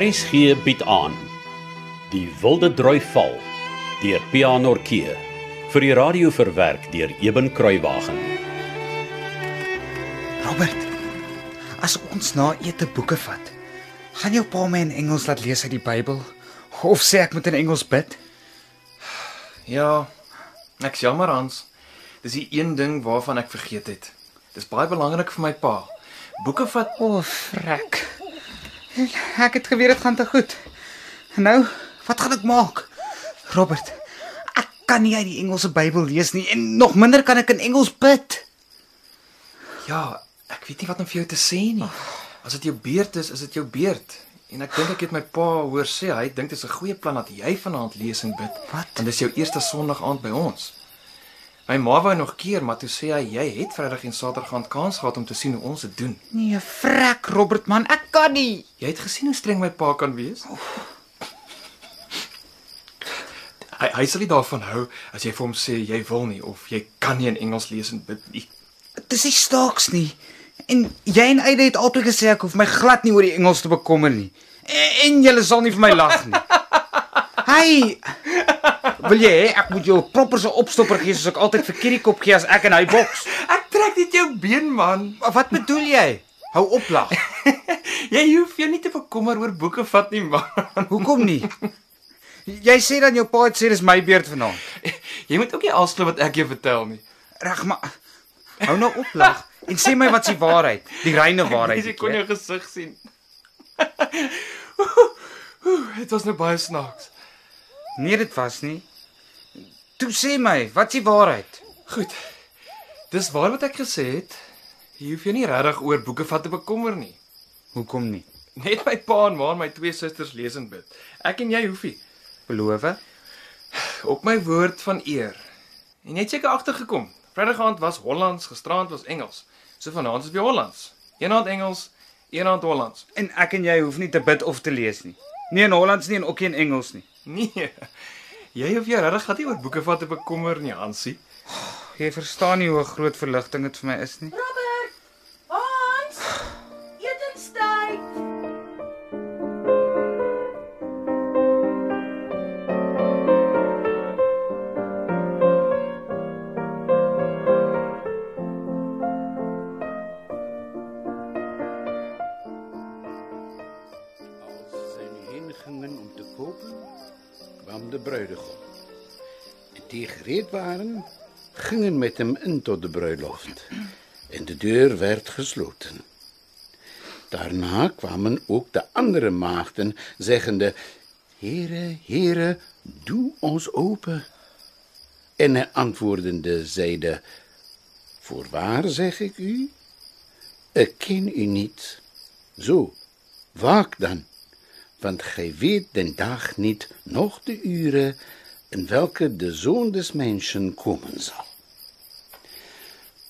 RSG bied aan Die Wilde Droi Val deur Pianorkee vir die radio verwerk deur Eben Kruiwagen. Robert, as ons na ete boeke vat, gaan jou pa my in Engels laat lees uit die Bybel of sê ek moet in Engels bid? Ja, ek's jammer Hans. Dis die een ding waarvan ek vergeet het. Dis baie belangrik vir my pa. Boeke vat O, oh, frek. Ek het geweet dit gaan te goed. Nou, wat gaan ek maak? Robert, ek kan nie uit die Engelse Bybel lees nie en nog minder kan ek in Engels bid. Ja, ek weet nie wat om vir jou te sê nie. As dit jou beurt is, is dit jou beurt. En ek dink ek het my pa hoor sê hy dink dit is 'n goeie plan dat jy vanaand lees en bid. Wat? Want dis jou eerste Sondag aand by ons. My ma wou nog keer, maar toe sê hy jy het Vrydag en Saterdag aand kans gehad om te sien hoe ons dit doen. Nee, frek Robert man, ek kan nie. Jy het gesien hoe streng my pa kan wees? Hy hy sal nie daarvan hou as jy vir hom sê jy wil nie of jy kan nie in Engels lees en bid nie. Dis nie staaks nie. En jy en Eide het altyd gesê ek hoef my glad nie oor die Engels te bekommer nie. En, en julle sal nie vir my lag nie. Hey, wil jy hê ek moet jou proper se opstopper gee soos ek altyd vir Kierie kop gee as ek en hy boks? Ek trek net jou been man. Wat bedoel jy? Hou op lag. Jy hoef jou nie te bekommer oor boeke vat nie man. Hoekom nie? Jy sê dan jou pa het sê dis my beurt vanaand. Jy moet ook nie alles glo wat ek jou vertel nie. Reg maar. Hou nou op lag en sê my wat se waarheid, die reine waarheid. Jy kon jou gesig sien. Dit was nou baie snaaks. Nee, dit was nie. Toe sê my, wat se waarheid? Goed. Dis waar wat ek gesê het. Jy hoef jou nie regtig oor boeke vat te bekommer nie. Hoekom nie? Net my pa en ma en my twee susters lees en bid. Ek en jy hoef nie. Beloof? Op my woord van eer. En jy het seker agtergekom. Vrydag aand was Hollands, gisterand was Engels. So vanaand is weer Hollands. Een aand Engels, een aand Hollands. En ek en jy hoef nie te bid of te lees nie. Nie in Hollands nie en ook nie in Engels nie. Nee. Jy hoef jou regtig glad nie oor boeke vat te bekommer nie, Hansie. Jy verstaan nie hoe groot verligting dit vir my is nie. En die gereed waren, gingen met hem in tot de bruiloft. En de deur werd gesloten. Daarna kwamen ook de andere maagden, zeggende: Heere, Heere, doe ons open. En hij antwoordende zeide: Voorwaar zeg ik u, ik ken u niet. Zo, waak dan, want gij weet den dag niet, noch de ure, in welke de Zoon des Menschen komen zal.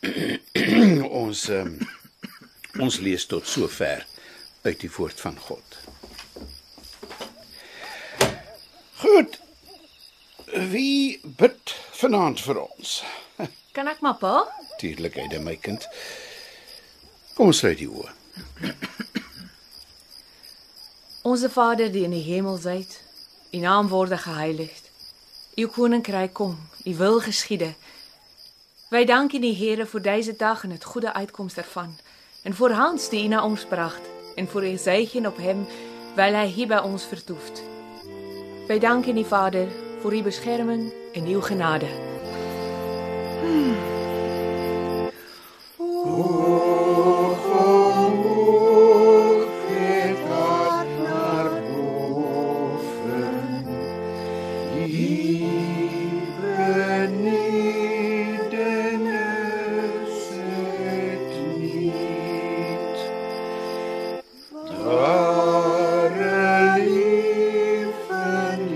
ons, um, ons lees tot sover uit die woord van God. Goed. Wie bid vanaand vir ons? Kan ek maar pa? Tuurlik, Eide, my kind. Kom ons sluit die oë. Onse Vader die in die hemel zyt, U naam word geheilig. U koninkryk kom, U wil geskiede. Wy dank U die Here vir deze dag en het goede uitkoms daarvan. En vir Hans die U na ons bracht en vir U zegen op hem weil hy hier by ons vertoeft. Wy dank U die Vader vir U beskerming en uw genade. Lieve,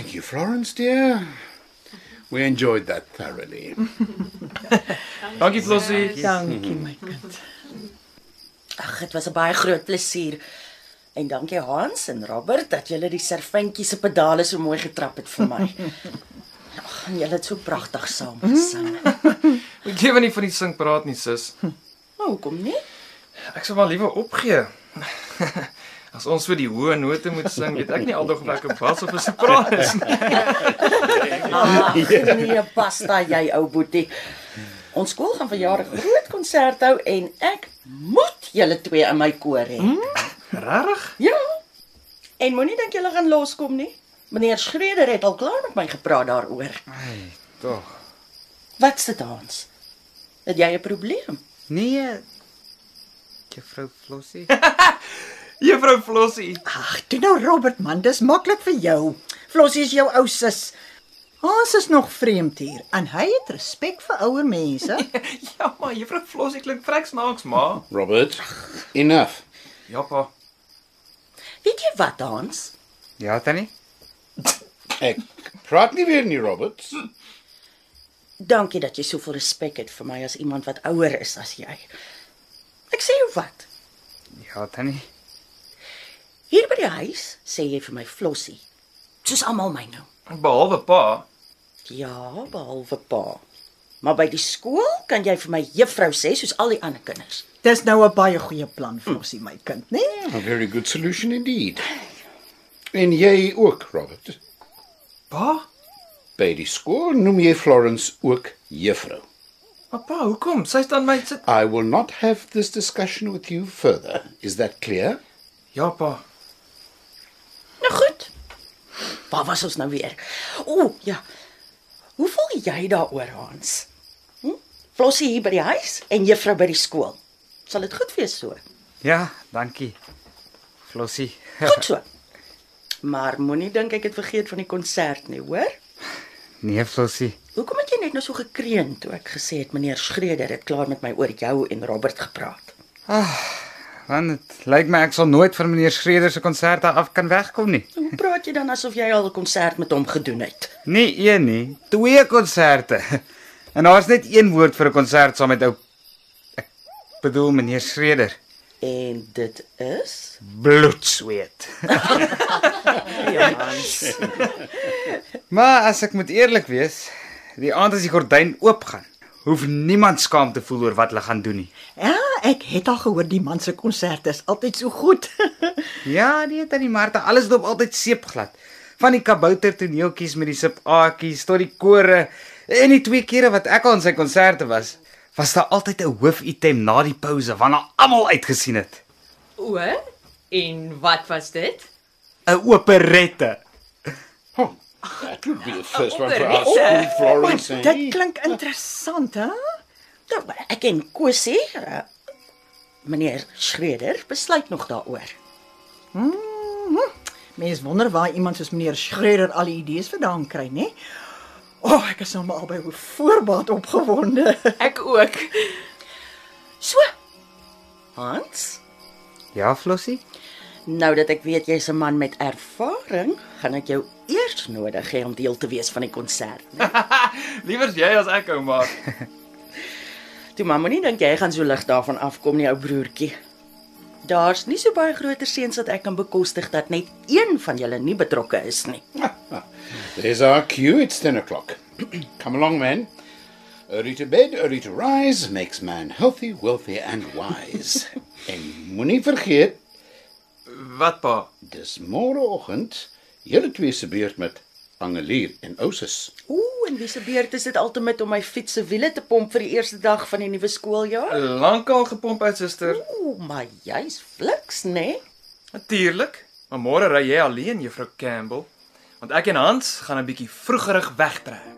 thank you, Florence, dear. We enjoyed that thoroughly. Dankie Flossie. Dankie my kind. Ag, dit was 'n baie groot plesier. En dankie Hans en Robert dat julle die servantjie se pedale so mooi getrap het vir my. Ag, julle het so pragtig saam gesing. Ek gee nie van die sing praat nie, sis. Maar hoekom nie? Ek sou maar liewer opgee. As ons vir die hoë note moet sing, weet ek nie aldag of ek 'n bas of 'n sopran is nie. Ag, nee, basta jy ou boetie. Ons skool gaan verjaar 'n groot konsert hou en ek moet julle twee in my koor hê. Regtig? Ja. En moenie dink julle gaan loskom nie. Meneer Schreder het al klaar met my gepraat daaroor. Ai, tog. Wat's dit Hans? Het jy 'n probleem? Nee. Juffrou Flossie. Juffrou Flossie. Ag, toe nou Robert man, dis maklik vir jou. Flossie is jou ou sus. Ons is nog vreemd hier en hy het respek vir ouer mense. Ja, maar Juffrou Flossie klink vrek snaaks, ma. Robert, enough. Ja, pa. Weet jy wat Hans? Ja, tannie. Ek praat nie weer nie, Robert. Dankie dat jy soveel respek het vir my as iemand wat ouer is as jy. Ek sê jou wat. Ja, tannie. Hier by die huis sê jy vir my Flossie. Soos almal my noem. Behalwe pa. Ja, behalwe pa. Maar by die skool kan jy vir my juffrou sê soos al die ander kinders. Dis nou 'n baie goeie plan, Flossie my kind, né? Nee? A very good solution indeed. En jy ook, Robert. Pa? By die skool noem jy Florence ook juffrou. Pa, hoekom? Sy staan my sit. I will not have this discussion with you further. Is that clear? Ja, pa. Nou goed. Waar was ons nou weer? O, ja. Hoe voel jy daaroor, Hans? Hm? Flossie hier by die huis en juffrou by die skool. Sal dit goed wees so? Ja, dankie. Flossie. Goed so. Maar moenie dink ek het vergeet van die konsert nie, hoor? Nee, Flossie. Hoekom het jy net nou so gekreun toe ek gesê het meneer Schreder het klaar met my oor jou en Robert gepraat? Want dit lyk my ek sal nooit van meneer Schreder se konserte af kan wegkom nie. Hoe praat jy dan asof jy al 'n konsert met hom gedoen het? Nie een nie, twee konserte. En daar's net een woord vir 'n konsert saam met ou ek bedoel meneer Schreder. En dit is Bloedsweet. ja. Maar as ek moet eerlik wees, die aand as die gordyn oopgaan, hoef niemand skaam te voel oor wat hulle gaan doen nie. Ja, ek het al gehoor die man se konserte is altyd so goed. Ja, nee, tannie Martha, alles loop altyd seepglad. Van die kabouter toneeltjies met die sipaatjies tot die kore en die twee kere wat ek al in sy konserte was, was daar altyd 'n hoofitem na die pouse waarna almal uitgesien het. O, en wat was dit? 'n Operette. Oh, that would be the first one for our school, Florence. eh? Dit klink interessant, hè? Nou, maar ek en Kosie, uh, meneer Schreder besluit nog daaroor. Mens wonder waar iemand soos meneer Schreder al die idees vandaan kry, né? O, oh, ek is nou maar albei hoe voorbaat opgewonde. Ek ook. So. Hans, Ja, Flossie? nou dat ek weet jy's 'n man met ervaring, gaan ek jou eers nodig hê om deel te wees van die konsert. né? Liewer jy as ek ou maar. Toe mamma nie dink jy gaan so lig daarvan afkom nie, ou broertjie. Daar's nie so baie groter seuns dat ek kan bekostig dat net een van julle nie betrokke is nie. There's our cue. It's ten o'clock. Come along, men. Early to bed, early to rise makes man healthy, wealthy, and wise. en moenie vergeet, Wat pa? dis môreoggend julle twee se beurt met Angelier en Ousus. Ooh, en wie se beurt is dit altemat om my fiets se wiele te pomp vir die eerste dag van die nuwe skooljaar? Lankal gepomp uit suster. Ooh, maar jy's fliks, né? Nee? Natuurlik. Maar môre ry jy alleen, juffrou Campbell, want ek en Hans gaan 'n bietjie vroegerig wegtrek.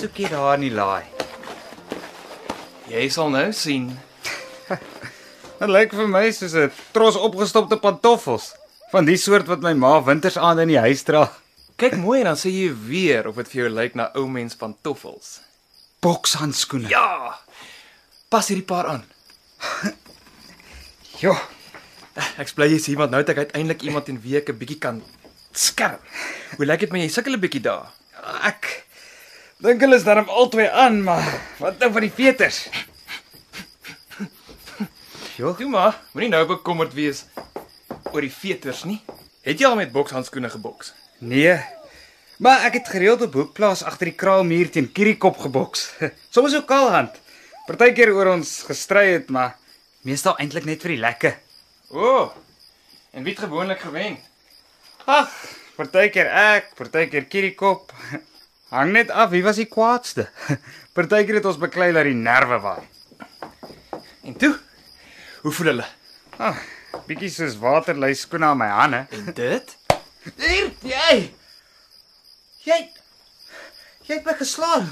Soek jy daar in die laai? Jy sal nou sien. Dit lyk vir my soos 'n tros opgestopte pantoffels, van die soort wat my ma wintersaande in die huis dra. Kyk mooi en dan sê jy weer of dit vir jou lyk na ou mens pantoffels. Bokshandskoene. Ja. Pas hierdie paar aan. Jo, Ek bly jy's hier want nou het ek uiteindelik iemand en wie ek 'n bietjie kan skerm. Hoe lyk dit met jy sukkel 'n bietjie daar? ek dink hulle is darm albei aan, maar wat nou van die veters? Jo, Toe maar, moenie nou bekommerd wees oor die veters nie. Het jy al met bokshandskoene geboks? nee. Maar ek het gereeld op hoekplaas agter die kraalmuur teen Kiriekop geboks. Soms ook kaalhand. Partykeer oor ons gestry het, maar meestal eintlik net vir die lekker. O. Oh, en wie het gewoonlik gewen? Ag, partykeer ek, partykeer Kiriekop. Hang net af wie was die kwaadste. Partykeer het ons beklei dat die nerve waai. En toe? Hoe voel hulle? Ah, bietjie soos waterlei skoene aan my hande. En dit? Hier, jy. Jy Jy het my geslaan.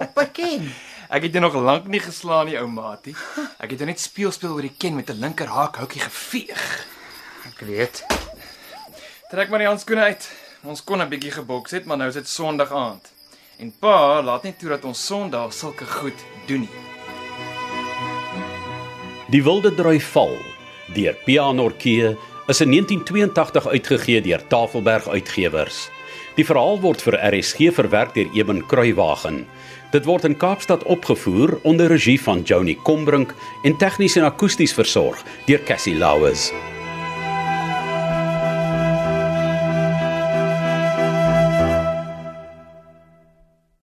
Op my ken. Ek het jou nog lank nie geslaan nie, ou maatie. Ek het jou net speel speel oor die ken met 'n linker haakhoutjie geveeg. Ek weet. Trek maar die handskoene uit. Ons kon 'n bietjie geboks het, maar nou is dit Sondag aand. En pa laat nie toe dat ons Sondag sulke goed doen nie. Die Wilde Droi Val deur Pianorkee is in 1982 uitgegee deur Tafelberg Uitgewers. Die verhaal word vir RSG verwerk deur Eben Kruiwagen. Dit word in Kaapstad opgevoer onder regie van Joni Combrink en tegnies en akoesties versorg deur Cassie Lauers.